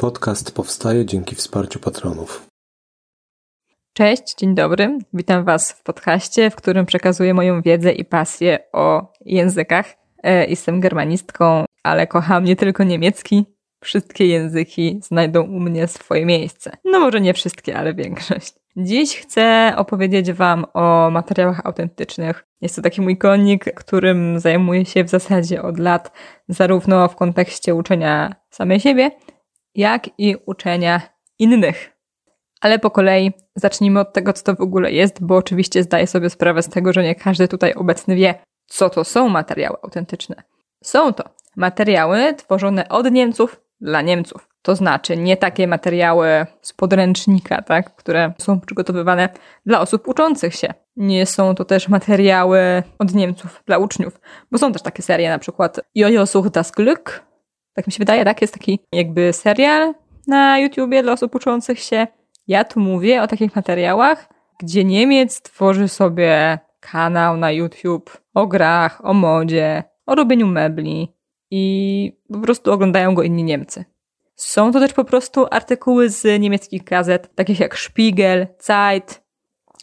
Podcast powstaje dzięki wsparciu patronów. Cześć, dzień dobry. Witam Was w podcaście, w którym przekazuję moją wiedzę i pasję o językach. E, jestem germanistką, ale kocham nie tylko niemiecki. Wszystkie języki znajdą u mnie swoje miejsce. No może nie wszystkie, ale większość. Dziś chcę opowiedzieć Wam o materiałach autentycznych. Jest to taki mój konik, którym zajmuję się w zasadzie od lat, zarówno w kontekście uczenia samej siebie, jak i uczenia innych. Ale po kolei zacznijmy od tego, co to w ogóle jest, bo oczywiście zdaję sobie sprawę z tego, że nie każdy tutaj obecny wie, co to są materiały autentyczne. Są to materiały tworzone od Niemców dla Niemców. To znaczy nie takie materiały z podręcznika, tak, które są przygotowywane dla osób uczących się. Nie są to też materiały od Niemców dla uczniów, bo są też takie serie, na przykład Jojo such das Glück, tak mi się wydaje, tak? Jest taki jakby serial na YouTubie dla osób uczących się. Ja tu mówię o takich materiałach, gdzie Niemiec tworzy sobie kanał na YouTube o grach, o modzie, o robieniu mebli i po prostu oglądają go inni Niemcy. Są to też po prostu artykuły z niemieckich gazet, takich jak Spiegel, Zeit.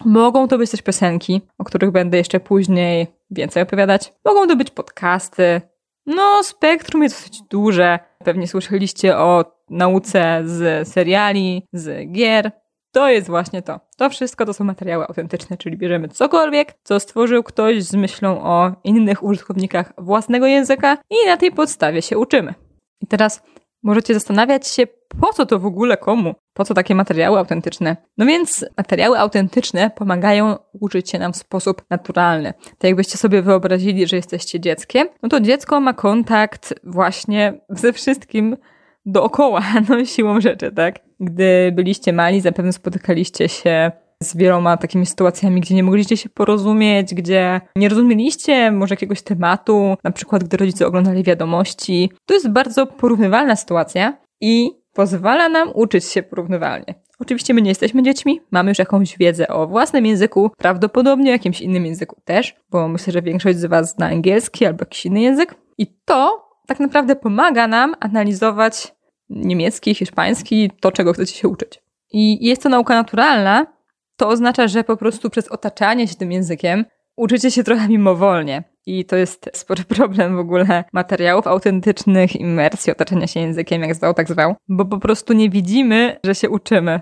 Mogą to być też piosenki, o których będę jeszcze później więcej opowiadać. Mogą to być podcasty, no, spektrum jest dosyć duże. Pewnie słyszeliście o nauce z seriali, z gier. To jest właśnie to. To wszystko to są materiały autentyczne, czyli bierzemy cokolwiek, co stworzył ktoś z myślą o innych użytkownikach własnego języka i na tej podstawie się uczymy. I teraz możecie zastanawiać się, po co to w ogóle komu? Po co takie materiały autentyczne? No więc materiały autentyczne pomagają uczyć się nam w sposób naturalny. Tak jakbyście sobie wyobrazili, że jesteście dzieckiem, no to dziecko ma kontakt właśnie ze wszystkim dookoła, no siłą rzeczy, tak? Gdy byliście mali, zapewne spotykaliście się z wieloma takimi sytuacjami, gdzie nie mogliście się porozumieć, gdzie nie rozumieliście może jakiegoś tematu, na przykład gdy rodzice oglądali wiadomości. To jest bardzo porównywalna sytuacja i pozwala nam uczyć się porównywalnie. Oczywiście my nie jesteśmy dziećmi, mamy już jakąś wiedzę o własnym języku, prawdopodobnie jakimś innym języku też, bo myślę, że większość z Was zna angielski albo jakiś inny język. I to tak naprawdę pomaga nam analizować niemiecki, hiszpański, to czego chcecie się uczyć. I jest to nauka naturalna, to oznacza, że po prostu przez otaczanie się tym językiem uczycie się trochę mimowolnie. I to jest spory problem w ogóle materiałów autentycznych, imersji, otaczania się językiem, jak zwał, tak zwał, bo po prostu nie widzimy, że się uczymy.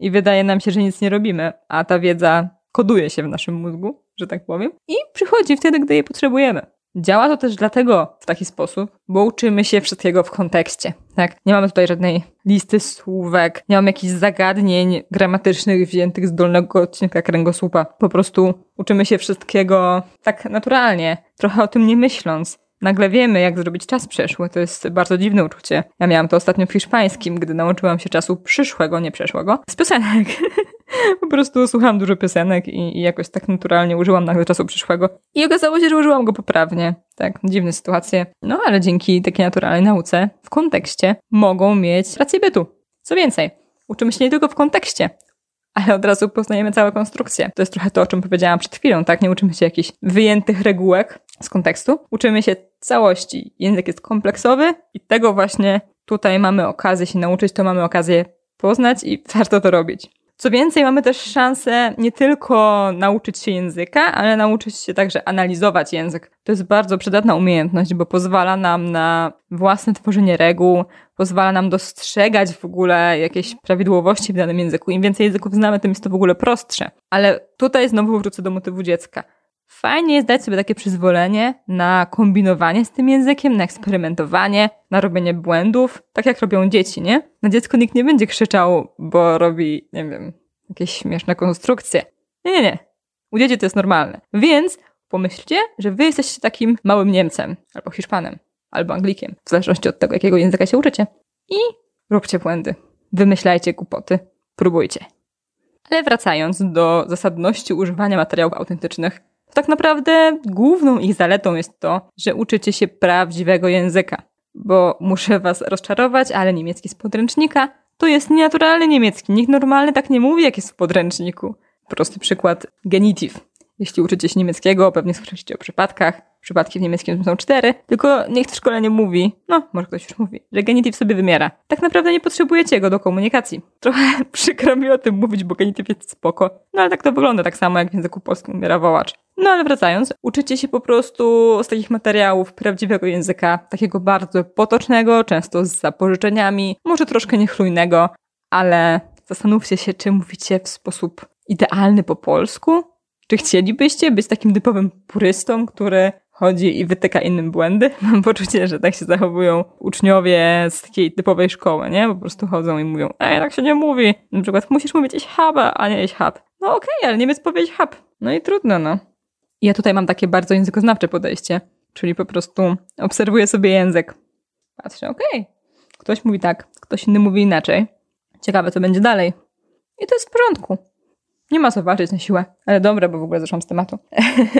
I wydaje nam się, że nic nie robimy, a ta wiedza koduje się w naszym mózgu, że tak powiem, i przychodzi wtedy, gdy jej potrzebujemy. Działa to też dlatego w taki sposób, bo uczymy się wszystkiego w kontekście. Tak? Nie mamy tutaj żadnej listy słówek, nie mamy jakichś zagadnień gramatycznych wziętych z dolnego odcinka kręgosłupa. Po prostu uczymy się wszystkiego tak naturalnie, trochę o tym nie myśląc nagle wiemy, jak zrobić czas przeszły. To jest bardzo dziwne uczucie. Ja miałam to ostatnio w hiszpańskim, gdy nauczyłam się czasu przyszłego, nie przeszłego, z piosenek. po prostu słuchałam dużo piosenek i, i, jakoś tak naturalnie użyłam nagle czasu przyszłego. I okazało się, że użyłam go poprawnie. Tak, dziwne sytuacje. No ale dzięki takiej naturalnej nauce w kontekście mogą mieć rację bytu. Co więcej, uczymy się nie tylko w kontekście, ale od razu poznajemy całą konstrukcję. To jest trochę to, o czym powiedziałam przed chwilą, tak? Nie uczymy się jakichś wyjętych regułek z kontekstu, uczymy się całości. Język jest kompleksowy i tego właśnie tutaj mamy okazję się nauczyć, to mamy okazję poznać i warto to robić. Co więcej, mamy też szansę nie tylko nauczyć się języka, ale nauczyć się także analizować język. To jest bardzo przydatna umiejętność, bo pozwala nam na własne tworzenie reguł, pozwala nam dostrzegać w ogóle jakieś prawidłowości w danym języku. Im więcej języków znamy, tym jest to w ogóle prostsze. Ale tutaj znowu wrócę do motywu dziecka. Fajnie jest dać sobie takie przyzwolenie na kombinowanie z tym językiem, na eksperymentowanie, na robienie błędów, tak jak robią dzieci, nie? Na dziecko nikt nie będzie krzyczał, bo robi, nie wiem, jakieś śmieszne konstrukcje. Nie, nie, nie. U dzieci to jest normalne. Więc pomyślcie, że wy jesteście takim małym Niemcem, albo Hiszpanem, albo Anglikiem, w zależności od tego, jakiego języka się uczycie. I róbcie błędy. Wymyślajcie głupoty. Próbujcie. Ale wracając do zasadności używania materiałów autentycznych, tak naprawdę główną ich zaletą jest to, że uczycie się prawdziwego języka. Bo muszę was rozczarować, ale niemiecki z podręcznika to jest nienaturalny niemiecki. Nikt normalny tak nie mówi, jak jest w podręczniku. Prosty przykład genitiv. Jeśli uczycie się niemieckiego, pewnie słyszeliście o przypadkach. przypadki w niemieckim są cztery, tylko niech w szkole nie mówi, no może ktoś już mówi, że genityw sobie wymiera. Tak naprawdę nie potrzebujecie go do komunikacji. Trochę przykro mi o tym mówić, bo genityw jest spoko, no ale tak to wygląda tak samo jak w języku polskim umiera wołacz. No ale wracając, uczycie się po prostu z takich materiałów prawdziwego języka, takiego bardzo potocznego, często z zapożyczeniami, może troszkę niechlujnego, ale zastanówcie się, czy mówicie w sposób idealny po polsku? Czy chcielibyście być takim typowym purystą, który chodzi i wytyka innym błędy? Mam poczucie, że tak się zachowują uczniowie z takiej typowej szkoły, nie? Po prostu chodzą i mówią, ej, tak się nie mówi. Na przykład musisz mówić iść haba, a nie iść hab. No okej, okay, ale Niemiec powiedzieć hab. No i trudno, no. Ja tutaj mam takie bardzo językoznawcze podejście, czyli po prostu obserwuję sobie język. Patrzę, okej, okay. ktoś mówi tak, ktoś inny mówi inaczej. Ciekawe, co będzie dalej. I to jest w porządku. Nie ma co walczyć na siłę. Ale dobra, bo w ogóle zeszłam z tematu.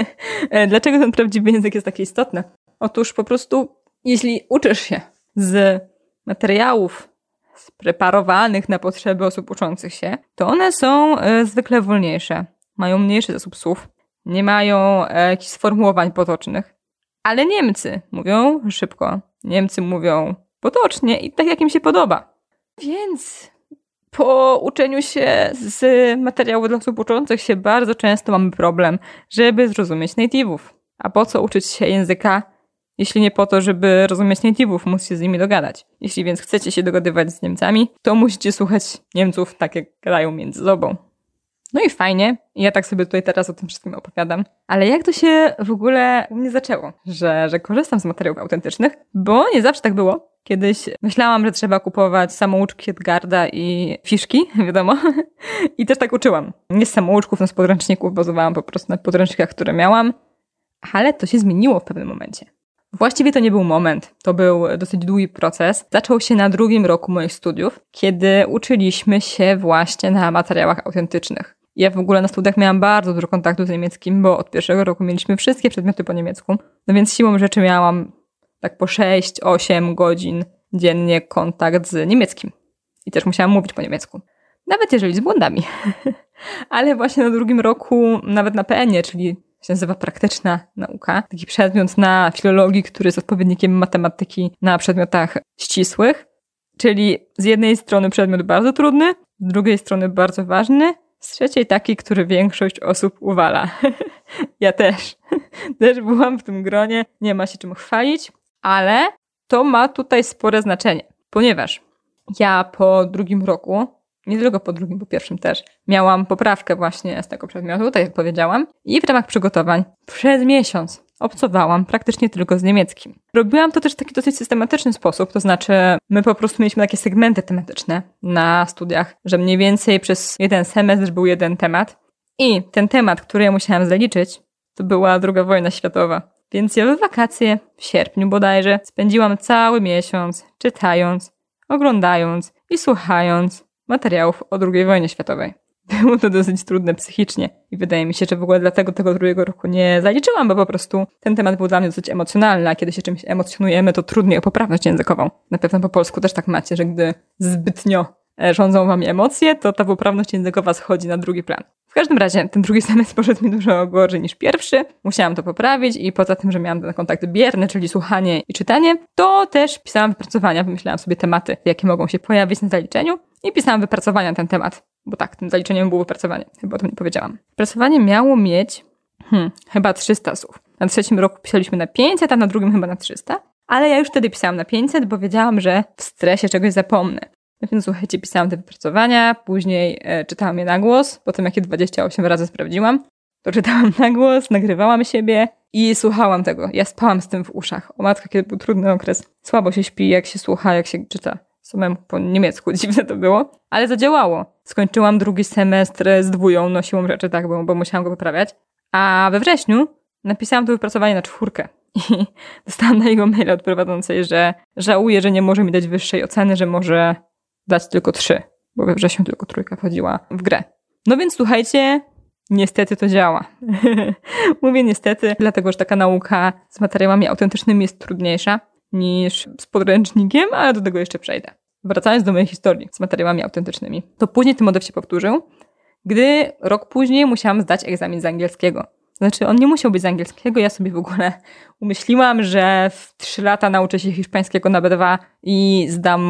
Dlaczego ten prawdziwy język jest taki istotny? Otóż po prostu, jeśli uczysz się z materiałów spreparowanych na potrzeby osób uczących się, to one są e, zwykle wolniejsze. Mają mniejszy zasób słów, nie mają e, jakichś sformułowań potocznych. Ale Niemcy mówią szybko. Niemcy mówią potocznie i tak, jak im się podoba. Więc po uczeniu się z materiału dla osób uczących się bardzo często mamy problem, żeby zrozumieć native'ów. A po co uczyć się języka, jeśli nie po to, żeby rozumieć native'ów, móc się z nimi dogadać. Jeśli więc chcecie się dogadywać z Niemcami, to musicie słuchać Niemców tak, jak grają między sobą. No i fajnie, ja tak sobie tutaj teraz o tym wszystkim opowiadam. Ale jak to się w ogóle u mnie zaczęło, że, że korzystam z materiałów autentycznych? Bo nie zawsze tak było. Kiedyś myślałam, że trzeba kupować samouczki Edgarda i fiszki, wiadomo. I też tak uczyłam. Nie z samouczków, no z podręczników, bazowałam po prostu na podręcznikach, które miałam. Ale to się zmieniło w pewnym momencie. Właściwie to nie był moment, to był dosyć długi proces. Zaczął się na drugim roku moich studiów, kiedy uczyliśmy się właśnie na materiałach autentycznych. Ja w ogóle na studiach miałam bardzo dużo kontaktu z niemieckim, bo od pierwszego roku mieliśmy wszystkie przedmioty po niemiecku. No więc siłą rzeczy miałam tak po 6-8 godzin dziennie kontakt z niemieckim. I też musiałam mówić po niemiecku. Nawet jeżeli z błędami. Ale właśnie na drugim roku, nawet na PN-ie, czyli się nazywa praktyczna nauka, taki przedmiot na filologii, który jest odpowiednikiem matematyki na przedmiotach ścisłych, czyli z jednej strony przedmiot bardzo trudny, z drugiej strony bardzo ważny, trzeciej taki, który większość osób uwala. ja też. też byłam w tym gronie, nie ma się czym chwalić, ale to ma tutaj spore znaczenie, ponieważ ja po drugim roku, nie tylko po drugim, po pierwszym też, miałam poprawkę właśnie z tego przedmiotu, tak jak powiedziałam, i w ramach przygotowań przez miesiąc obcowałam praktycznie tylko z niemieckim. Robiłam to też w taki dosyć systematyczny sposób, to znaczy my po prostu mieliśmy takie segmenty tematyczne na studiach, że mniej więcej przez jeden semestr był jeden temat i ten temat, który ja musiałam zaliczyć, to była druga wojna światowa. Więc ja w wakacje, w sierpniu bodajże, spędziłam cały miesiąc czytając, oglądając i słuchając materiałów o II wojnie światowej. Było to dosyć trudne psychicznie i wydaje mi się, że w ogóle dlatego tego drugiego roku nie zaliczyłam, bo po prostu ten temat był dla mnie dosyć emocjonalny, a kiedy się czymś emocjonujemy, to trudniej o poprawność językową. Na pewno po polsku też tak macie, że gdy zbytnio e, rządzą wami emocje, to ta poprawność językowa schodzi na drugi plan każdym razie ten drugi semestr poszedł mi dużo gorzej niż pierwszy. Musiałam to poprawić i poza tym, że miałam ten kontakt bierny, czyli słuchanie i czytanie, to też pisałam wypracowania, wymyślałam sobie tematy, jakie mogą się pojawić na zaliczeniu i pisałam wypracowania na ten temat. Bo tak, tym zaliczeniem było wypracowanie, chyba o tym nie powiedziałam. Wypracowanie miało mieć hmm, chyba 300 słów. Na trzecim roku pisaliśmy na 500, a na drugim chyba na 300. Ale ja już wtedy pisałam na 500, bo wiedziałam, że w stresie czegoś zapomnę. No więc słuchajcie, pisałam te wypracowania, później e, czytałam je na głos, potem jak je 28 razy sprawdziłam, to czytałam na głos, nagrywałam siebie i słuchałam tego. Ja spałam z tym w uszach. O matko, kiedy był trudny okres. Słabo się śpi, jak się słucha, jak się czyta samemu po niemiecku. Dziwne to było, ale zadziałało. Skończyłam drugi semestr z dwóją, no siłą rzeczy tak, bo, bo musiałam go poprawiać. A we wrześniu napisałam to wypracowanie na czwórkę. I dostałam na jego maila od prowadzącej, że żałuję, że nie może mi dać wyższej oceny, że może dać tylko trzy, bo we wrześniu tylko trójka wchodziła w grę. No więc słuchajcie, niestety to działa. Mówię niestety, dlatego że taka nauka z materiałami autentycznymi jest trudniejsza niż z podręcznikiem, ale do tego jeszcze przejdę. Wracając do mojej historii z materiałami autentycznymi, to później ten motyw się powtórzył, gdy rok później musiałam zdać egzamin z angielskiego. Znaczy, on nie musiał być z angielskiego. Ja sobie w ogóle umyśliłam, że w trzy lata nauczę się hiszpańskiego na B2 i zdam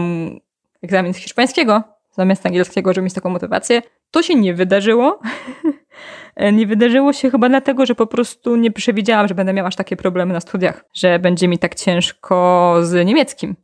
egzamin z hiszpańskiego zamiast angielskiego, żeby mieć taką motywację. To się nie wydarzyło. nie wydarzyło się chyba dlatego, że po prostu nie przewidziałam, że będę miała aż takie problemy na studiach, że będzie mi tak ciężko z niemieckim.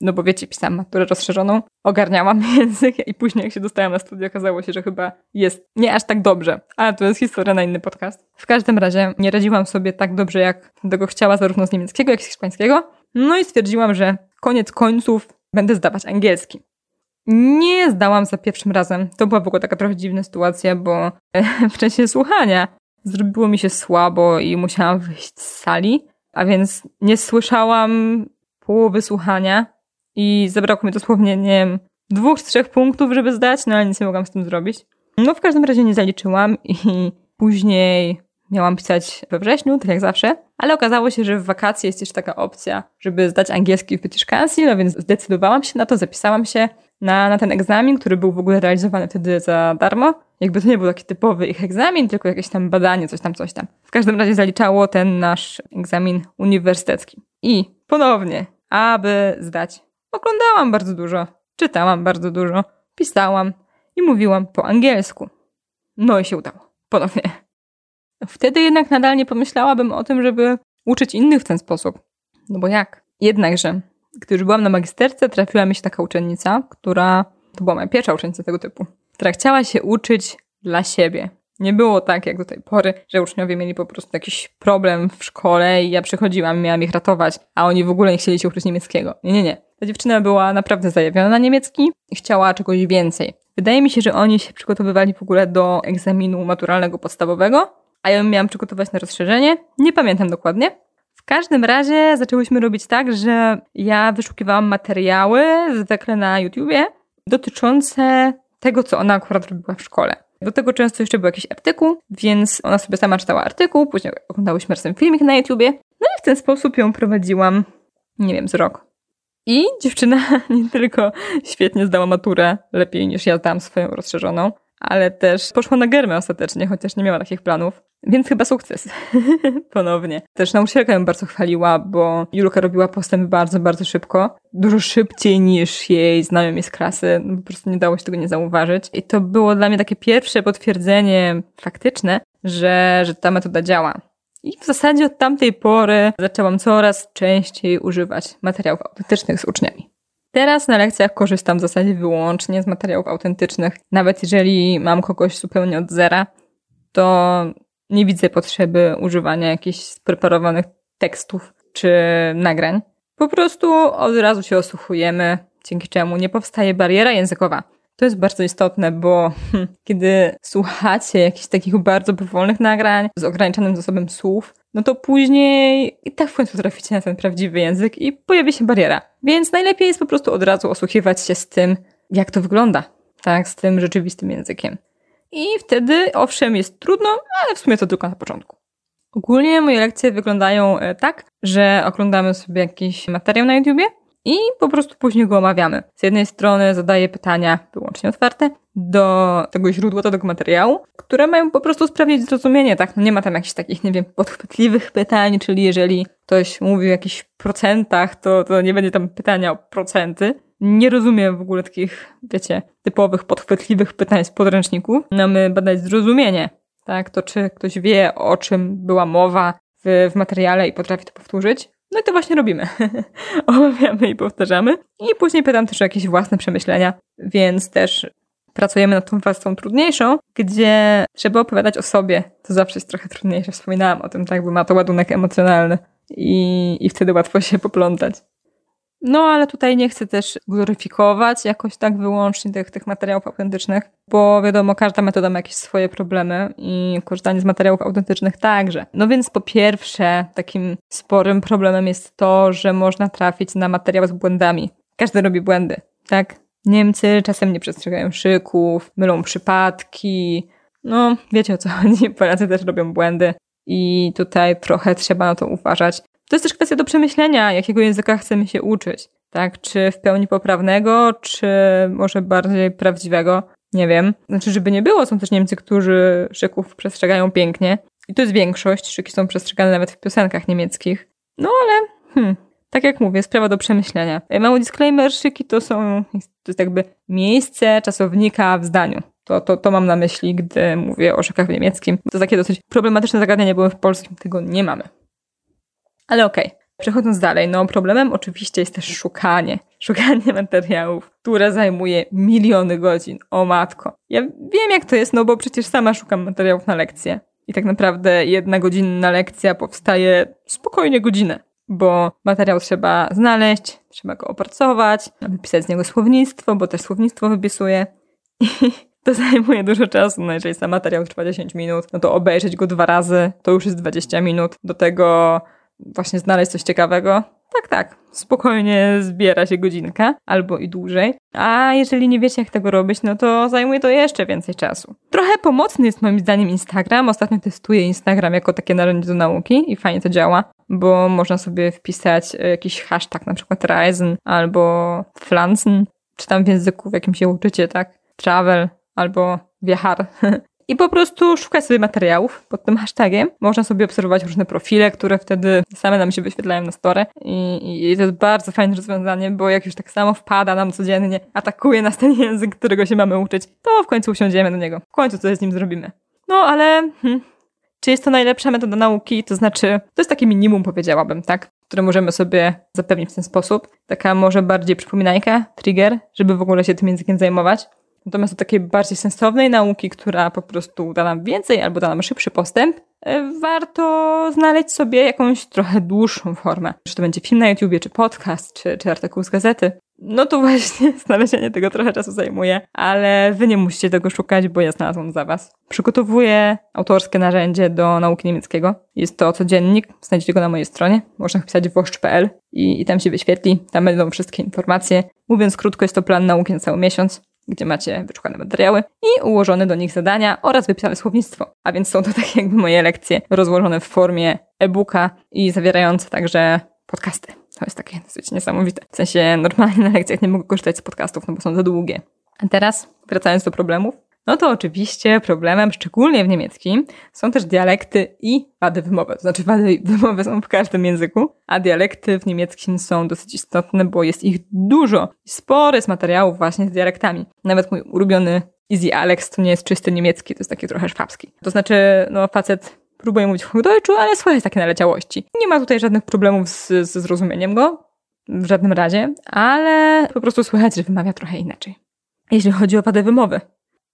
No bo wiecie, pisałam maturę rozszerzoną, ogarniałam język i później jak się dostałam na studia, okazało się, że chyba jest nie aż tak dobrze. Ale to jest historia na inny podcast. W każdym razie nie radziłam sobie tak dobrze, jak tego chciała, zarówno z niemieckiego, jak i z hiszpańskiego. No i stwierdziłam, że koniec końców będę zdawać angielski. Nie zdałam za pierwszym razem. To była w ogóle taka trochę dziwna sytuacja, bo w czasie słuchania zrobiło mi się słabo i musiałam wyjść z sali, a więc nie słyszałam połowy słuchania i zabrakło mi dosłownie, nie wiem, dwóch, trzech punktów, żeby zdać, no ale nic nie mogłam z tym zrobić. No w każdym razie nie zaliczyłam i później miałam pisać we wrześniu, tak jak zawsze, ale okazało się, że w wakacje jest jeszcze taka opcja, żeby zdać angielski w British Council, no więc zdecydowałam się na to, zapisałam się na, na ten egzamin, który był w ogóle realizowany wtedy za darmo. Jakby to nie był taki typowy ich egzamin, tylko jakieś tam badanie, coś tam, coś tam. W każdym razie zaliczało ten nasz egzamin uniwersytecki. I ponownie, aby zdać, oglądałam bardzo dużo, czytałam bardzo dużo, pisałam i mówiłam po angielsku. No i się udało. Ponownie. Wtedy jednak nadal nie pomyślałabym o tym, żeby uczyć innych w ten sposób. No bo jak? Jednakże gdy już byłam na magisterce, trafiła mi się taka uczennica, która, to była moja pierwsza uczennica tego typu, która chciała się uczyć dla siebie. Nie było tak jak do tej pory, że uczniowie mieli po prostu jakiś problem w szkole i ja przychodziłam i miałam ich ratować, a oni w ogóle nie chcieli się uczyć niemieckiego. Nie, nie, nie. Ta dziewczyna była naprawdę zajawiona na niemiecki i chciała czegoś więcej. Wydaje mi się, że oni się przygotowywali w ogóle do egzaminu maturalnego podstawowego, a ja miałam przygotować na rozszerzenie. Nie pamiętam dokładnie, w każdym razie zaczęłyśmy robić tak, że ja wyszukiwałam materiały, zwykle na YouTubie, dotyczące tego, co ona akurat robiła w szkole. Do tego często jeszcze był jakiś artykuł, więc ona sobie sama czytała artykuł, później oglądałyśmy razem filmik na YouTubie, no i w ten sposób ją prowadziłam, nie wiem, z rok. I dziewczyna nie tylko świetnie zdała maturę, lepiej niż ja zdałam swoją rozszerzoną, ale też poszła na germę ostatecznie, chociaż nie miała takich planów. Więc chyba sukces. Ponownie. Też nauczycielka ją bardzo chwaliła, bo Julka robiła postępy bardzo, bardzo szybko. Dużo szybciej niż jej znajomi z klasy. No, po prostu nie dało się tego nie zauważyć. I to było dla mnie takie pierwsze potwierdzenie faktyczne, że, że ta metoda działa. I w zasadzie od tamtej pory zaczęłam coraz częściej używać materiałów autentycznych z uczniami. Teraz na lekcjach korzystam w zasadzie wyłącznie z materiałów autentycznych. Nawet jeżeli mam kogoś zupełnie od zera, to nie widzę potrzeby używania jakichś spreparowanych tekstów czy nagrań. Po prostu od razu się osłuchujemy, dzięki czemu nie powstaje bariera językowa. To jest bardzo istotne, bo hm, kiedy słuchacie jakichś takich bardzo powolnych nagrań z ograniczonym zasobem słów, no to później i tak w końcu traficie na ten prawdziwy język i pojawi się bariera. Więc najlepiej jest po prostu od razu osłuchiwać się z tym, jak to wygląda, tak, z tym rzeczywistym językiem. I wtedy, owszem, jest trudno, ale w sumie to tylko na początku. Ogólnie moje lekcje wyglądają e, tak, że oglądamy sobie jakiś materiał na YouTubie i po prostu później go omawiamy. Z jednej strony zadaję pytania wyłącznie otwarte do tego źródła, do tego materiału, które mają po prostu sprawić zrozumienie, tak? No nie ma tam jakichś takich, nie wiem, podchwytliwych pytań, czyli jeżeli ktoś mówi o jakichś procentach, to, to nie będzie tam pytania o procenty, nie rozumiem w ogóle takich, wiecie, typowych, podchwytliwych pytań z podręczników. Mamy badać zrozumienie, tak? To czy ktoś wie, o czym była mowa w, w materiale i potrafi to powtórzyć. No i to właśnie robimy. Omawiamy i powtarzamy. I później pytam też o jakieś własne przemyślenia, więc też pracujemy nad tą warstwą trudniejszą, gdzie trzeba opowiadać o sobie. To zawsze jest trochę trudniejsze. Wspominałam o tym, tak, bo ma to ładunek emocjonalny i, i wtedy łatwo się poplątać. No, ale tutaj nie chcę też gloryfikować jakoś tak wyłącznie tych, tych materiałów autentycznych, bo wiadomo, każda metoda ma jakieś swoje problemy i korzystanie z materiałów autentycznych także. No więc po pierwsze, takim sporym problemem jest to, że można trafić na materiał z błędami. Każdy robi błędy, tak? Niemcy czasem nie przestrzegają szyków, mylą przypadki. No, wiecie o co chodzi, Polacy też robią błędy i tutaj trochę trzeba na to uważać. To jest też kwestia do przemyślenia, jakiego języka chcemy się uczyć. Tak, czy w pełni poprawnego, czy może bardziej prawdziwego. Nie wiem. Znaczy, żeby nie było, są też Niemcy, którzy szyków przestrzegają pięknie I to jest większość, szyki są przestrzegane nawet w piosenkach niemieckich. No ale, hmm, tak jak mówię, sprawa do przemyślenia. E, mały disclaimer, szyki to są, to jest jakby miejsce czasownika w zdaniu. To, to, to mam na myśli, gdy mówię o szokach w niemieckim. To takie dosyć problematyczne zagadnienie, bo w polskim tego nie mamy. Ale okej. Okay. Przechodząc dalej, no problemem oczywiście jest też szukanie. Szukanie materiałów, które zajmuje miliony godzin. O matko. Ja wiem jak to jest, no bo przecież sama szukam materiałów na lekcje. I tak naprawdę jedna godzinna lekcja powstaje spokojnie godzinę bo materiał trzeba znaleźć, trzeba go opracować, wypisać z niego słownictwo, bo też słownictwo wypisuję. I to zajmuje dużo czasu. No jeżeli sam materiał trwa 10 minut, no to obejrzeć go dwa razy to już jest 20 minut. Do tego właśnie znaleźć coś ciekawego. Tak, tak. Spokojnie zbiera się godzinka albo i dłużej. A jeżeli nie wiecie, jak tego robić, no to zajmuje to jeszcze więcej czasu. Trochę pomocny jest moim zdaniem Instagram. Ostatnio testuję Instagram jako takie narzędzie do nauki i fajnie to działa, bo można sobie wpisać e, jakiś hashtag, na przykład Reisen albo Pflanzen, czy tam w języku, w jakim się uczycie, tak? Travel albo Wiechar. i po prostu szukać sobie materiałów pod tym hashtagiem. Można sobie obserwować różne profile, które wtedy same nam się wyświetlają na store i, i to jest bardzo fajne rozwiązanie, bo jak już tak samo wpada nam codziennie, atakuje nas ten język, którego się mamy uczyć, to w końcu usiądziemy do niego. W końcu coś z nim zrobimy. No ale hmm, czy jest to najlepsza metoda nauki? To znaczy, to jest takie minimum, powiedziałabym, tak? Które możemy sobie zapewnić w ten sposób. Taka może bardziej przypominajka, trigger, żeby w ogóle się tym językiem zajmować. Natomiast do takiej bardziej sensownej nauki, która po prostu da nam więcej albo da nam szybszy postęp, e, warto znaleźć sobie jakąś trochę dłuższą formę. Czy to będzie film na YouTubie, czy podcast, czy, czy artykuł z gazety. No to właśnie znalezienie tego trochę czasu zajmuje, ale wy nie musicie tego szukać, bo ja znalazłam za was. Przygotowuję autorskie narzędzie do nauki niemieckiego. Jest to codziennik, znajdziecie go na mojej stronie. Można wpisać woszcz.pl i, i tam się wyświetli. Tam będą wszystkie informacje. Mówiąc krótko, jest to plan nauki na cały miesiąc gdzie macie wyczukane materiały i ułożone do nich zadania oraz wypisane słownictwo. A więc są to tak jakby moje lekcje rozłożone w formie e-booka i zawierające także podcasty. To jest takie dosyć niesamowite. W sensie normalnie na lekcjach nie mogę korzystać z podcastów, no bo są za długie. A teraz, wracając do problemów, no to oczywiście problemem, szczególnie w niemieckim, są też dialekty i wady wymowy. To znaczy wady wymowy są w każdym języku, a dialekty w niemieckim są dosyć istotne, bo jest ich dużo. Spory jest materiałów właśnie z dialektami. Nawet mój ulubiony Easy Alex to nie jest czysty niemiecki, to jest taki trochę szwabski. To znaczy, no facet próbuje mówić w Hochdeutschu, ale słychać takie naleciałości. Nie ma tutaj żadnych problemów z, ze zrozumieniem go, w żadnym razie, ale po prostu słychać, że wymawia trochę inaczej. Jeśli chodzi o wadę wymowy,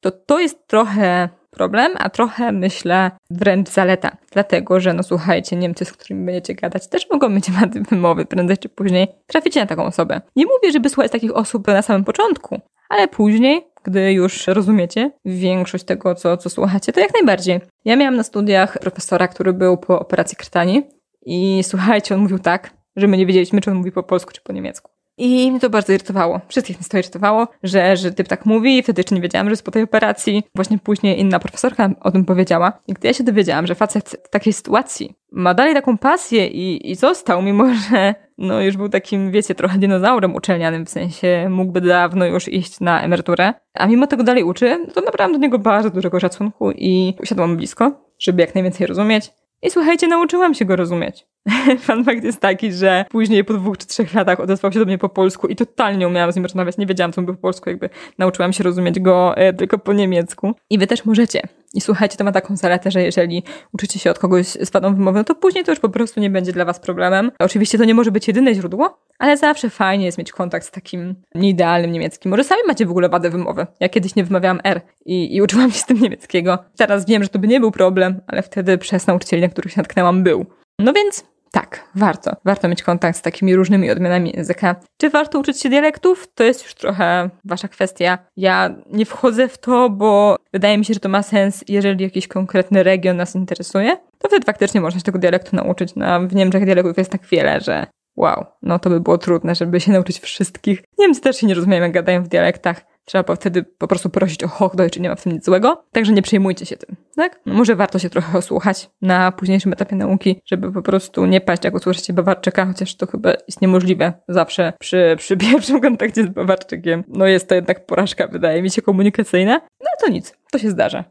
to to jest trochę problem, a trochę myślę wręcz zaleta. Dlatego, że no słuchajcie, Niemcy, z którymi będziecie gadać, też mogą mieć wady wymowy. Prędzej czy później traficie na taką osobę. Nie mówię, żeby słuchać takich osób na samym początku, ale później, gdy już rozumiecie większość tego, co, co słuchacie, to jak najbardziej. Ja miałam na studiach profesora, który był po operacji krtani i słuchajcie, on mówił tak, że my nie wiedzieliśmy, czy on mówi po polsku, czy po niemiecku. I mnie to bardzo irytowało. Wszystkich mnie to irytowało, że, że typ tak mówi wtedy jeszcze nie wiedziałam, że jest po tej operacji. Właśnie później inna profesorka o tym powiedziała. I gdy ja się dowiedziałam, że facet w takiej sytuacji ma dalej taką pasję i, i został, mimo że no już był takim, wiecie, trochę dinozaurem uczelnianym, w sensie mógłby dawno już iść na emeryturę, a mimo tego dalej uczy, to nabrałam do niego bardzo dużego szacunku i usiadłam blisko, żeby jak najwięcej rozumieć. I słuchajcie, nauczyłam się go rozumieć. Fun fact jest taki, że później po dwóch czy trzech latach odezwał się do mnie po polsku i totalnie nie umiałam z nim rozmawiać. Nie wiedziałam, co był po polsku, jakby nauczyłam się rozumieć go e, tylko po niemiecku. I wy też możecie. I słuchajcie, to ma taką zaletę, że jeżeli uczycie się od kogoś z wadą wymowy, no to później to już po prostu nie będzie dla was problemem. Oczywiście to nie może być jedyne źródło, ale zawsze fajnie jest mieć kontakt z takim nieidealnym niemieckim. Może sami macie w ogóle wadę wymowy. Ja kiedyś nie wymawiałam R i, i uczyłam się z tym niemieckiego. Teraz wiem, że to by nie był problem, ale wtedy przez nauczycieli, na których się natknęłam, był. No więc tak, warto. Warto mieć kontakt z takimi różnymi odmianami języka. Czy warto uczyć się dialektów? To jest już trochę wasza kwestia. Ja nie wchodzę w to, bo wydaje mi się, że to ma sens, jeżeli jakiś konkretny region nas interesuje. To wtedy faktycznie można się tego dialektu nauczyć. No, w Niemczech dialektów jest tak wiele, że wow, no to by było trudne, żeby się nauczyć wszystkich. Niemcy też się nie rozumieją, jak gadają w dialektach. Trzeba wtedy po prostu prosić o Hochdeutsch, nie ma w tym nic złego. Także nie przejmujcie się tym, tak? No może warto się trochę osłuchać na późniejszym etapie nauki, żeby po prostu nie paść, jak usłyszycie Bawarczyka, chociaż to chyba jest niemożliwe zawsze przy, przy pierwszym kontakcie z Bawarczykiem. No jest to jednak porażka, wydaje mi się, komunikacyjna. No to nic, to się zdarza.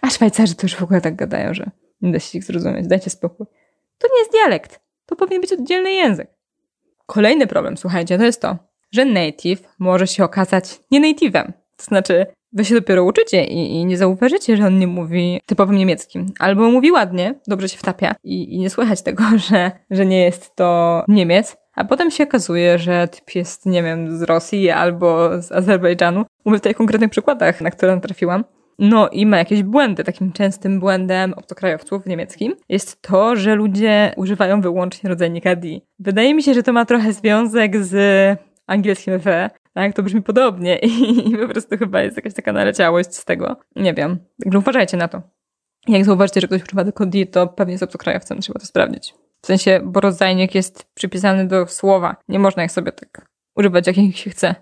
A Szwajcarzy to już w ogóle tak gadają, że Nie da się ich zrozumieć, dajcie spokój. To nie jest dialekt. To powinien być oddzielny język. Kolejny problem, słuchajcie, to jest to, że native może się okazać nie native'em. To znaczy, wy się dopiero uczycie i, i, nie zauważycie, że on nie mówi typowym niemieckim. Albo mówi ładnie, dobrze się wtapia i, i nie słychać tego, że, że nie jest to Niemiec. A potem się okazuje, że typ jest, nie wiem, z Rosji albo z Azerbejdżanu. Mówię tutaj o konkretnych przykładach, na które trafiłam. No i ma jakieś błędy. Takim częstym błędem obcokrajowców w niemieckim jest to, że ludzie używają wyłącznie rodzajnika D. Wydaje mi się, że to ma trochę związek z angielskim we, tak? To brzmi podobnie i po prostu chyba jest jakaś taka naleciałość z tego. Nie wiem. Także uważajcie na to. Jak zauważycie, że ktoś używa tylko D, to pewnie jest obcokrajowcem, trzeba to sprawdzić. W sensie, bo rodzajnik jest przypisany do słowa. Nie można ich sobie tak używać, jakich się chce,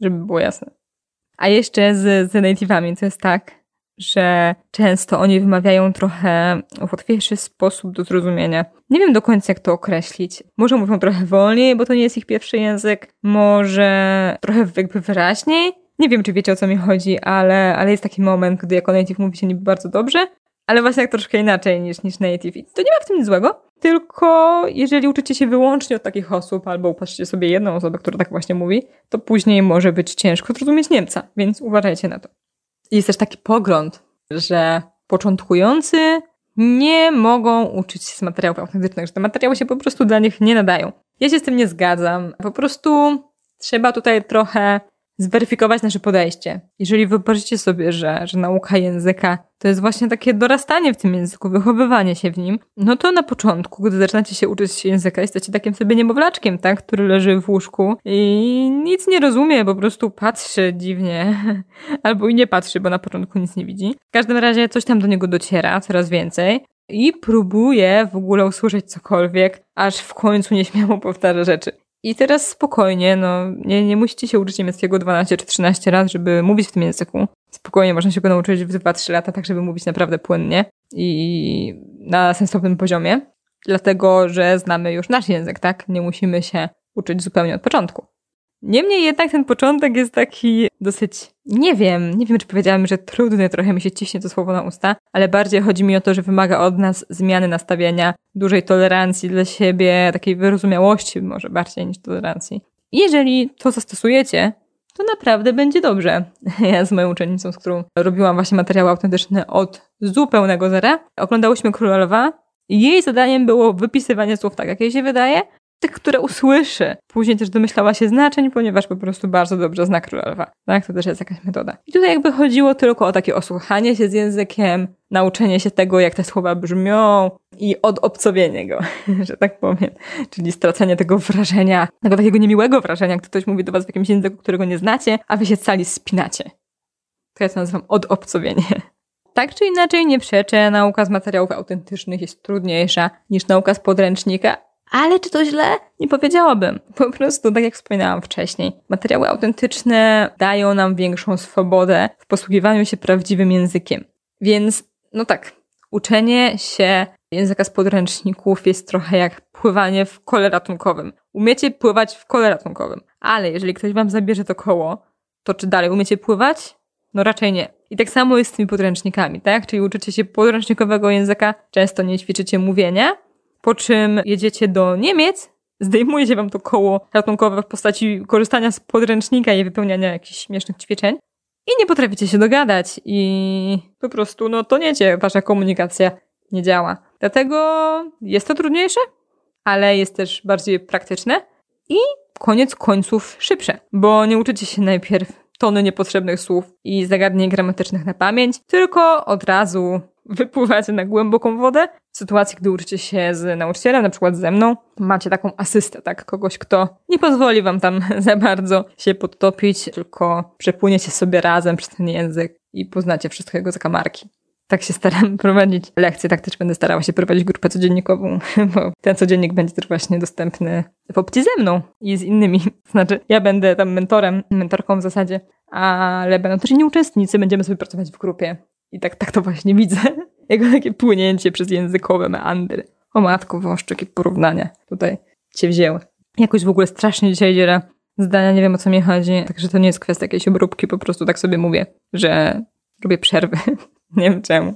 żeby było jasne. A jeszcze z, z native'ami to jest tak, że często oni wymawiają trochę łatwiejszy sposób do zrozumienia. Nie wiem do końca, jak to określić. Może mówią trochę wolniej, bo to nie jest ich pierwszy język, może trochę jakby wyraźniej. Nie wiem, czy wiecie o co mi chodzi, ale, ale jest taki moment, gdy jako native mówi się niby bardzo dobrze, ale właśnie jak troszkę inaczej niż, niż native. I to nie ma w tym nic złego, tylko jeżeli uczycie się wyłącznie od takich osób, albo upatrzcie sobie jedną osobę, która tak właśnie mówi, to później może być ciężko zrozumieć Niemca, więc uważajcie na to. Jest też taki pogląd, że początkujący nie mogą uczyć się z materiałów autentycznych, że te materiały się po prostu dla nich nie nadają. Ja się z tym nie zgadzam. Po prostu trzeba tutaj trochę zweryfikować nasze podejście. Jeżeli wyobrazicie sobie, że, że nauka języka to jest właśnie takie dorastanie w tym języku, wychowywanie się w nim, no to na początku, gdy zaczynacie się uczyć języka, jesteście takim sobie niemowlaczkiem, tak, który leży w łóżku i nic nie rozumie, po prostu patrzy dziwnie, albo i nie patrzy, bo na początku nic nie widzi. W każdym razie coś tam do niego dociera, coraz więcej, i próbuje w ogóle usłyszeć cokolwiek, aż w końcu nieśmiało powtarza rzeczy. I teraz spokojnie, no nie, nie musicie się uczyć niemieckiego 12 czy 13 lat, żeby mówić w tym języku. Spokojnie można się go nauczyć w 2-3 lata, tak żeby mówić naprawdę płynnie i na sensownym poziomie. Dlatego, że znamy już nasz język, tak? Nie musimy się uczyć zupełnie od początku. Niemniej jednak ten początek jest taki dosyć, nie wiem, nie wiem czy powiedziałam, że trudny, trochę mi się ciśnie to słowo na usta, ale bardziej chodzi mi o to, że wymaga od nas zmiany nastawienia, dużej tolerancji dla siebie, takiej wyrozumiałości może bardziej niż tolerancji. Jeżeli to zastosujecie, to naprawdę będzie dobrze. Ja z moją uczennicą, z którą robiłam właśnie materiały autentyczne od zupełnego zera, oglądałyśmy Królowa i jej zadaniem było wypisywanie słów tak, jak jej się wydaje, tych, które usłyszy. Później też domyślała się znaczeń, ponieważ po prostu bardzo dobrze zna królowa. Tak? To też jest jakaś metoda. I tutaj jakby chodziło tylko o takie osłuchanie się z językiem, nauczenie się tego, jak te słowa brzmią i odobcowienie go, że tak powiem. Czyli stracenie tego wrażenia, tego takiego niemiłego wrażenia, gdy ktoś mówi do was w jakimś języku, którego nie znacie, a wy się cali spinacie. To ja to nazywam odobcowienie. Tak czy inaczej nie przeczę, nauka z materiałów autentycznych jest trudniejsza niż nauka z podręcznika, ale czy to źle? Nie powiedziałabym. Po prostu, tak jak wspominałam wcześniej, materiały autentyczne dają nam większą swobodę w posługiwaniu się prawdziwym językiem. Więc, no tak, uczenie się języka z podręczników jest trochę jak pływanie w kole ratunkowym. Umiecie pływać w kole ratunkowym, ale jeżeli ktoś wam zabierze to koło, to czy dalej umiecie pływać? No raczej nie. I tak samo jest z tymi podręcznikami, tak? Czyli uczycie się podręcznikowego języka, często nie ćwiczycie mówienia, po czym jedziecie do Niemiec, zdejmuje się wam to koło ratunkowe w postaci korzystania z podręcznika i wypełniania jakichś śmiesznych ćwiczeń i nie potraficie się dogadać i po prostu, no to niecie, wasza komunikacja nie działa. Dlatego jest to trudniejsze, ale jest też bardziej praktyczne i koniec końców szybsze, bo nie uczycie się najpierw tony niepotrzebnych słów i zagadnień gramatycznych na pamięć, tylko od razu wypływacie na głęboką wodę. W sytuacji, gdy uczycie się z nauczycielem, na przykład ze mną, macie taką asystę, tak? Kogoś, kto nie pozwoli wam tam za bardzo się podtopić, tylko przepłyniecie sobie razem przez ten język i poznacie wszystkiego zakamarki. Tak się staram prowadzić lekcje, tak też będę starała się prowadzić grupę codziennikową, bo ten codziennik będzie też właśnie dostępny w opcji ze mną i z innymi. Znaczy, ja będę tam mentorem, mentorką w zasadzie, ale będą też inni uczestnicy, będziemy sobie pracować w grupie i tak, tak to właśnie widzę. Jako takie płynięcie przez językowe meandry. O matko, wąż, jakie porównania tutaj cię wzięły. Jakoś w ogóle strasznie dzisiaj dzielę zdania, nie wiem o co mi chodzi. Także to nie jest kwestia jakiejś obróbki, po prostu tak sobie mówię, że robię przerwy. nie wiem czemu.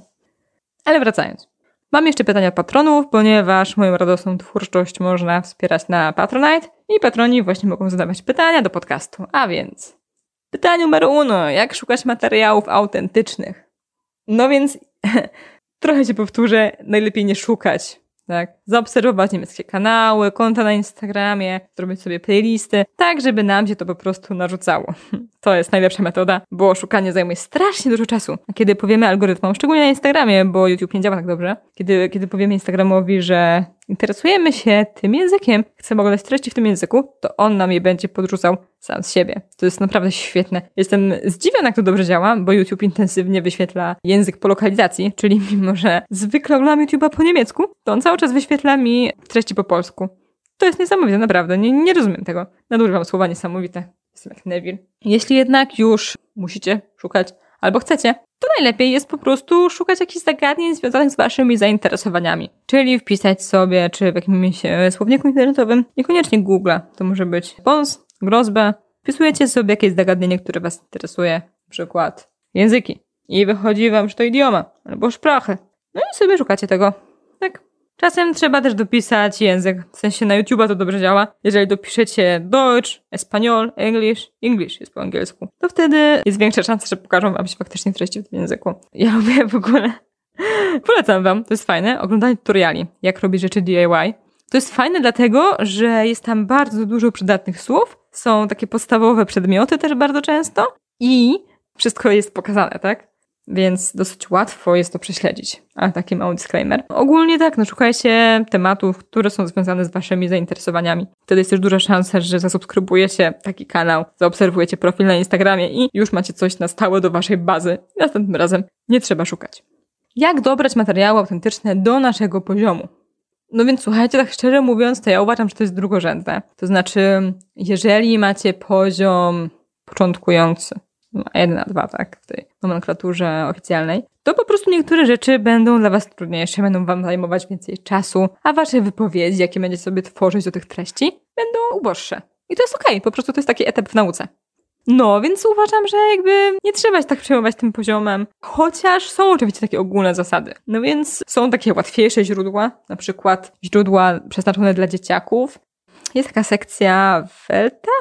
Ale wracając. Mam jeszcze pytania patronów, ponieważ moją radosną twórczość można wspierać na Patronite i patroni właśnie mogą zadawać pytania do podcastu. A więc pytanie numer uno. Jak szukać materiałów autentycznych? No więc trochę się powtórzę, najlepiej nie szukać tak? Zaobserwować niemieckie kanały, konta na Instagramie, zrobić sobie playlisty, tak żeby nam się to po prostu narzucało. To jest najlepsza metoda, bo szukanie zajmuje strasznie dużo czasu. A kiedy powiemy algorytmom, szczególnie na Instagramie, bo YouTube nie działa tak dobrze, kiedy, kiedy powiemy Instagramowi, że interesujemy się tym językiem, chcemy oglądać treści w tym języku, to on nam je będzie podrzucał sam z siebie. To jest naprawdę świetne. Jestem zdziwiona, jak to dobrze działa, bo YouTube intensywnie wyświetla język po lokalizacji, czyli mimo, że zwykle oglądam YouTube'a po niemiecku, to on cały czas wyświetla mi treści po polsku. To jest niesamowite, naprawdę. Nie, nie rozumiem tego. Nadużywam słowa niesamowite. Jestem jak Neville. Jeśli jednak już musicie szukać albo chcecie, to najlepiej jest po prostu szukać jakichś zagadnień związanych z waszymi zainteresowaniami. Czyli wpisać sobie, czy w jakimś słowniku internetowym, niekoniecznie Google, to może być Pons, Grozbę. Wpisujecie sobie jakieś zagadnienie, które was interesuje, na przykład języki. I wychodzi wam, że to idioma, albo szprachy. No i sobie szukacie tego. Tak. Czasem trzeba też dopisać język, w sensie na YouTube'a to dobrze działa. Jeżeli dopiszecie Deutsch, Espanol, English, English jest po angielsku, to wtedy jest większa szansa, że pokażą wam się faktycznie treści w tym języku. Ja lubię w ogóle, polecam wam, to jest fajne, oglądanie tutoriali, jak robić rzeczy DIY. To jest fajne dlatego, że jest tam bardzo dużo przydatnych słów, są takie podstawowe przedmioty też bardzo często i wszystko jest pokazane, tak? Więc dosyć łatwo jest to prześledzić. A taki mały disclaimer. Ogólnie tak, no szukajcie tematów, które są związane z waszymi zainteresowaniami. Wtedy jest też duża szansa, że zasubskrybujecie taki kanał, zaobserwujecie profil na Instagramie i już macie coś na stałe do waszej bazy. Następnym razem nie trzeba szukać. Jak dobrać materiały autentyczne do naszego poziomu? No więc słuchajcie, tak szczerze mówiąc, to ja uważam, że to jest drugorzędne. To znaczy, jeżeli macie poziom początkujący, jeden, a dwa, tak, w tej nomenklaturze oficjalnej, to po prostu niektóre rzeczy będą dla Was trudniejsze, będą Wam zajmować więcej czasu, a Wasze wypowiedzi, jakie będziecie sobie tworzyć do tych treści, będą uboższe. I to jest okej, okay, po prostu to jest taki etap w nauce. No, więc uważam, że jakby nie trzeba się tak przejmować tym poziomem, chociaż są oczywiście takie ogólne zasady. No więc są takie łatwiejsze źródła, na przykład źródła przeznaczone dla dzieciaków. Jest taka sekcja Welta,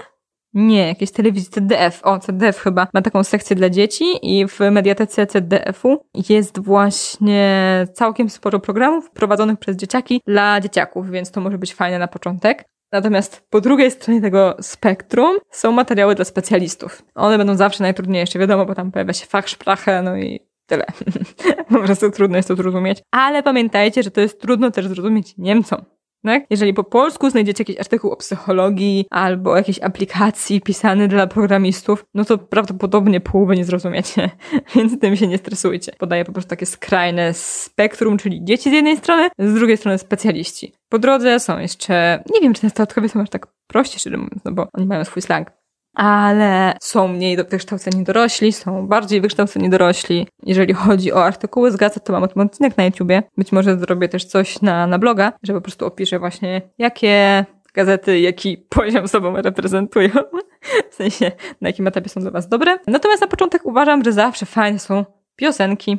nie, jakieś telewizji CDF. O, CDF chyba ma taką sekcję dla dzieci i w mediatece CDF-u jest właśnie całkiem sporo programów prowadzonych przez dzieciaki dla dzieciaków, więc to może być fajne na początek. Natomiast po drugiej stronie tego spektrum są materiały dla specjalistów. One będą zawsze najtrudniejsze, wiadomo, bo tam pojawia się fachsprache, no i tyle. po prostu trudno jest to zrozumieć. Ale pamiętajcie, że to jest trudno też zrozumieć Niemcom. Tak? Jeżeli po polsku znajdziecie jakiś artykuł o psychologii albo jakiejś aplikacji pisany dla programistów, no to prawdopodobnie połowy nie zrozumiecie, więc tym się nie stresujcie. Podaję po prostu takie skrajne spektrum, czyli dzieci z jednej strony, z drugiej strony specjaliści. Po drodze są jeszcze, nie wiem czy nastolatkowie są aż tak prości, szczerze mówiąc, no bo oni mają swój slang ale są mniej wykształceni dorośli, są bardziej wykształceni dorośli. Jeżeli chodzi o artykuły z gazet, to mam odcinek na YouTubie. Być może zrobię też coś na, na bloga, że po prostu opiszę właśnie, jakie gazety, jaki poziom sobą reprezentują. W sensie, na jakim etapie są dla Was dobre. Natomiast na początek uważam, że zawsze fajne są piosenki.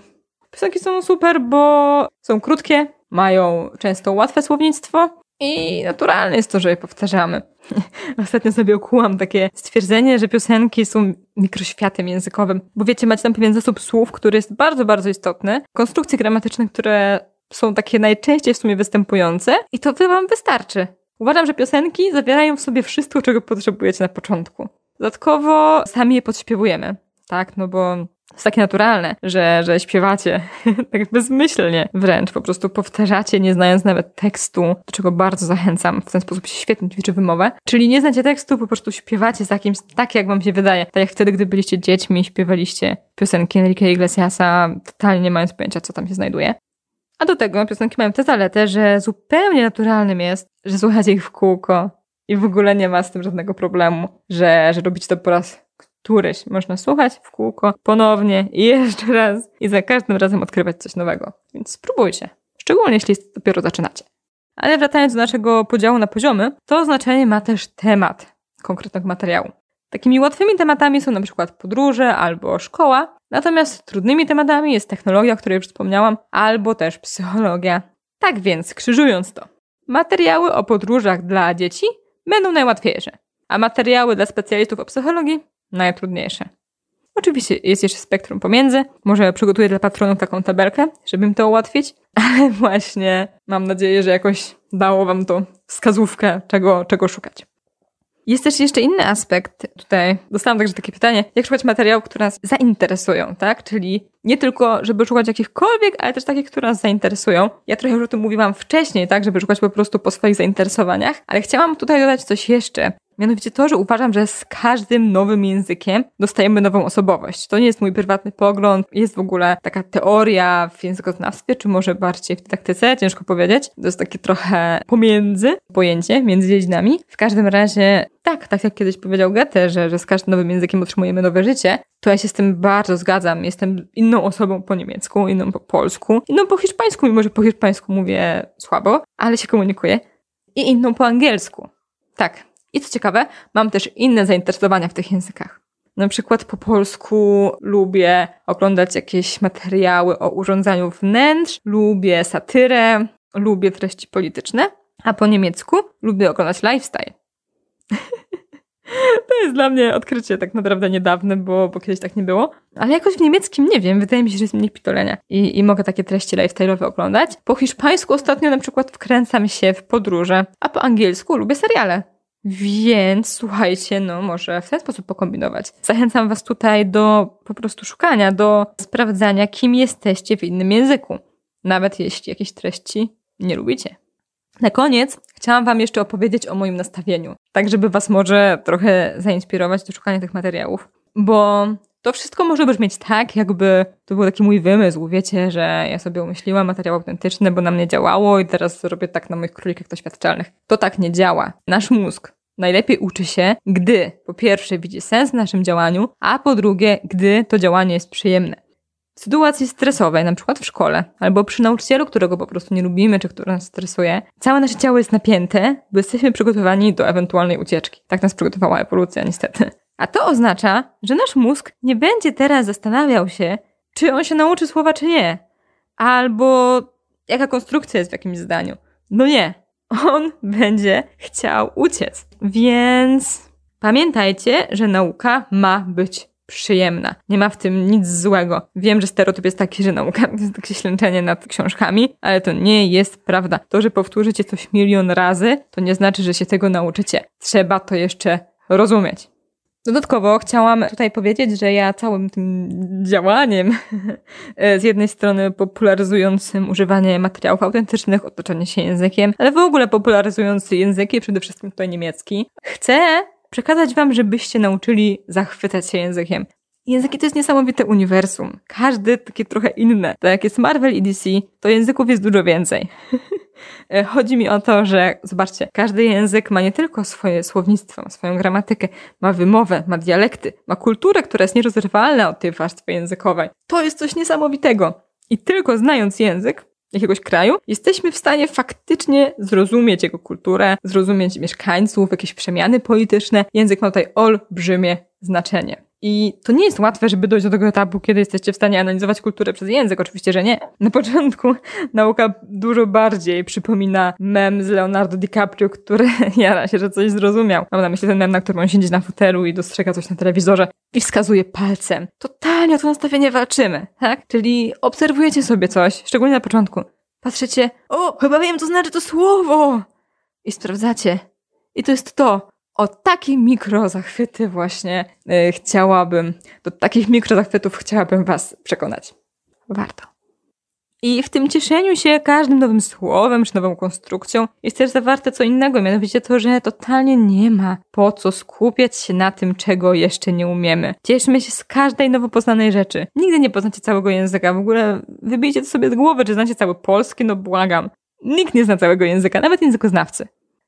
Piosenki są super, bo są krótkie, mają często łatwe słownictwo i naturalne jest to, że je powtarzamy. Ostatnio sobie ukułam takie stwierdzenie, że piosenki są mikroświatem językowym, bo wiecie, macie tam pewien zasób słów, który jest bardzo, bardzo istotny, konstrukcje gramatyczne, które są takie najczęściej w sumie występujące i to wam wystarczy. Uważam, że piosenki zawierają w sobie wszystko, czego potrzebujecie na początku. Dodatkowo sami je podśpiewujemy, tak, no bo jest takie naturalne, że, że śpiewacie tak bezmyślnie wręcz, po prostu powtarzacie, nie znając nawet tekstu, do czego bardzo zachęcam. W ten sposób się świetnie ćwiczy wymowę. Czyli nie znacie tekstu, po prostu śpiewacie z jakimś, tak jak wam się wydaje. Tak jak wtedy, gdy byliście dziećmi, śpiewaliście piosenki Enrique Iglesiasa, totalnie nie mając pojęcia, co tam się znajduje. A do tego piosenki mają tę zaletę, że zupełnie naturalnym jest, że słuchacie ich w kółko i w ogóle nie ma z tym żadnego problemu, że, że robicie to po raz któryś można słuchać w kółko ponownie i jeszcze raz i za każdym razem odkrywać coś nowego. Więc spróbujcie, szczególnie jeśli dopiero zaczynacie. Ale wracając do naszego podziału na poziomy, to znaczenie ma też temat konkretnego materiału. Takimi łatwymi tematami są na przykład podróże albo szkoła, Natomiast trudnymi tematami jest technologia, o której już wspomniałam, albo też psychologia. Tak więc, krzyżując to, materiały o podróżach dla dzieci będą najłatwiejsze, a materiały dla specjalistów o psychologii najtrudniejsze. Oczywiście jest jeszcze spektrum pomiędzy. Może przygotuję dla patronów taką tabelkę, żeby im to ułatwić, ale właśnie mam nadzieję, że jakoś dało Wam to wskazówkę, czego, czego szukać. Jest też jeszcze inny aspekt tutaj. Dostałam także takie pytanie, jak szukać materiałów, które nas zainteresują, tak? Czyli nie tylko, żeby szukać jakichkolwiek, ale też takich, które nas zainteresują. Ja trochę już o tym mówiłam wcześniej, tak? Żeby szukać po prostu po swoich zainteresowaniach, ale chciałam tutaj dodać coś jeszcze. Mianowicie to, że uważam, że z każdym nowym językiem dostajemy nową osobowość. To nie jest mój prywatny pogląd, jest w ogóle taka teoria w językoznawstwie, czy może bardziej w dydaktyce, ciężko powiedzieć. To jest takie trochę pomiędzy pojęcie, między dziedzinami. W każdym razie, tak, tak jak kiedyś powiedział Goethe, że, że z każdym nowym językiem otrzymujemy nowe życie, to ja się z tym bardzo zgadzam. Jestem inną osobą po niemiecku, inną po polsku, inną po hiszpańsku, mimo że po hiszpańsku mówię słabo, ale się komunikuję. I inną po angielsku. Tak, i co ciekawe, mam też inne zainteresowania w tych językach. Na przykład po polsku lubię oglądać jakieś materiały o urządzaniu wnętrz, lubię satyrę, lubię treści polityczne, a po niemiecku lubię oglądać lifestyle. to jest dla mnie odkrycie tak naprawdę niedawne, bo, bo kiedyś tak nie było. Ale jakoś w niemieckim nie wiem, wydaje mi się, że jest mniej pitolenia. I, I mogę takie treści lifestyle'owe oglądać. Po hiszpańsku ostatnio na przykład wkręcam się w podróże, a po angielsku lubię seriale. Więc słuchajcie, no może w ten sposób pokombinować. Zachęcam Was tutaj do po prostu szukania, do sprawdzania, kim jesteście w innym języku, nawet jeśli jakieś treści nie lubicie. Na koniec chciałam Wam jeszcze opowiedzieć o moim nastawieniu, tak żeby Was może trochę zainspirować do szukania tych materiałów, bo to wszystko może brzmieć tak, jakby to był taki mój wymysł, wiecie, że ja sobie umyśliłam materiał autentyczny, bo na mnie działało i teraz robię tak na moich królikach doświadczalnych. To tak nie działa. Nasz mózg najlepiej uczy się, gdy po pierwsze widzi sens w naszym działaniu, a po drugie, gdy to działanie jest przyjemne. W sytuacji stresowej, na przykład w szkole, albo przy nauczycielu, którego po prostu nie lubimy, czy który nas stresuje, całe nasze ciało jest napięte, bo jesteśmy przygotowani do ewentualnej ucieczki. Tak nas przygotowała ewolucja, niestety. A to oznacza, że nasz mózg nie będzie teraz zastanawiał się, czy on się nauczy słowa, czy nie. Albo jaka konstrukcja jest w jakimś zdaniu. No nie. On będzie chciał uciec. Więc pamiętajcie, że nauka ma być przyjemna. Nie ma w tym nic złego. Wiem, że stereotyp jest taki, że nauka to jest takie ślęczenie nad książkami, ale to nie jest prawda. To, że powtórzycie coś milion razy, to nie znaczy, że się tego nauczycie. Trzeba to jeszcze rozumieć. Dodatkowo chciałam tutaj powiedzieć, że ja całym tym działaniem, z jednej strony popularyzującym używanie materiałów autentycznych, otoczenie się językiem, ale w ogóle popularyzujący języki, przede wszystkim tutaj niemiecki, chcę przekazać wam, żebyście nauczyli zachwycać się językiem. Języki to jest niesamowite uniwersum. Każdy takie trochę inne. Tak jak jest Marvel i DC, to języków jest dużo więcej. E, chodzi mi o to, że zobaczcie, każdy język ma nie tylko swoje słownictwo, swoją gramatykę, ma wymowę, ma dialekty, ma kulturę, która jest nierozerwalna od tej warstwy językowej. To jest coś niesamowitego. I tylko znając język jakiegoś kraju, jesteśmy w stanie faktycznie zrozumieć jego kulturę, zrozumieć mieszkańców, jakieś przemiany polityczne. Język ma tutaj olbrzymie znaczenie. I to nie jest łatwe, żeby dojść do tego etapu, kiedy jesteście w stanie analizować kulturę przez język. Oczywiście, że nie. Na początku nauka dużo bardziej przypomina mem z Leonardo DiCaprio, który jara się, że coś zrozumiał. Mam na myśli ten mem, na którym on siedzi na fotelu i dostrzega coś na telewizorze i wskazuje palcem. Totalnie o to nastawienie walczymy, tak? Czyli obserwujecie sobie coś, szczególnie na początku. Patrzycie, o, chyba wiem, co znaczy to słowo! I sprawdzacie. I to jest to o takie mikrozachwyty właśnie yy, chciałabym, do takich mikrozachwytów chciałabym Was przekonać. Warto. I w tym cieszeniu się każdym nowym słowem czy nową konstrukcją jest też zawarte co innego, mianowicie to, że totalnie nie ma po co skupiać się na tym, czego jeszcze nie umiemy. Cieszmy się z każdej nowo poznanej rzeczy. Nigdy nie poznacie całego języka, w ogóle wybijcie to sobie z głowy, czy znacie cały polski, no błagam. Nikt nie zna całego języka, nawet językoznawcy.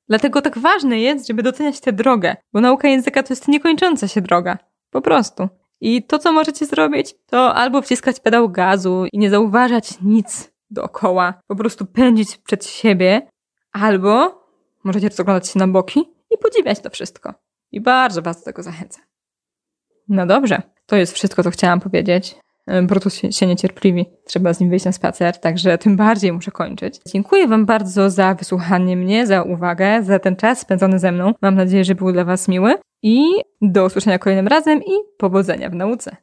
Dlatego tak ważne jest, żeby doceniać tę drogę, bo nauka języka to jest niekończąca się droga. Po prostu. I to, co możecie zrobić, to albo wciskać pedał gazu i nie zauważać nic dookoła, po prostu pędzić przed siebie, albo możecie rozglądać się na boki i podziwiać to wszystko. I bardzo Was do tego zachęcam. No dobrze, to jest wszystko, co chciałam powiedzieć. Brutus się, się niecierpliwi. Trzeba z nim wyjść na spacer, także tym bardziej muszę kończyć. Dziękuję Wam bardzo za wysłuchanie mnie, za uwagę, za ten czas spędzony ze mną. Mam nadzieję, że był dla Was miły i do usłyszenia kolejnym razem i powodzenia w nauce.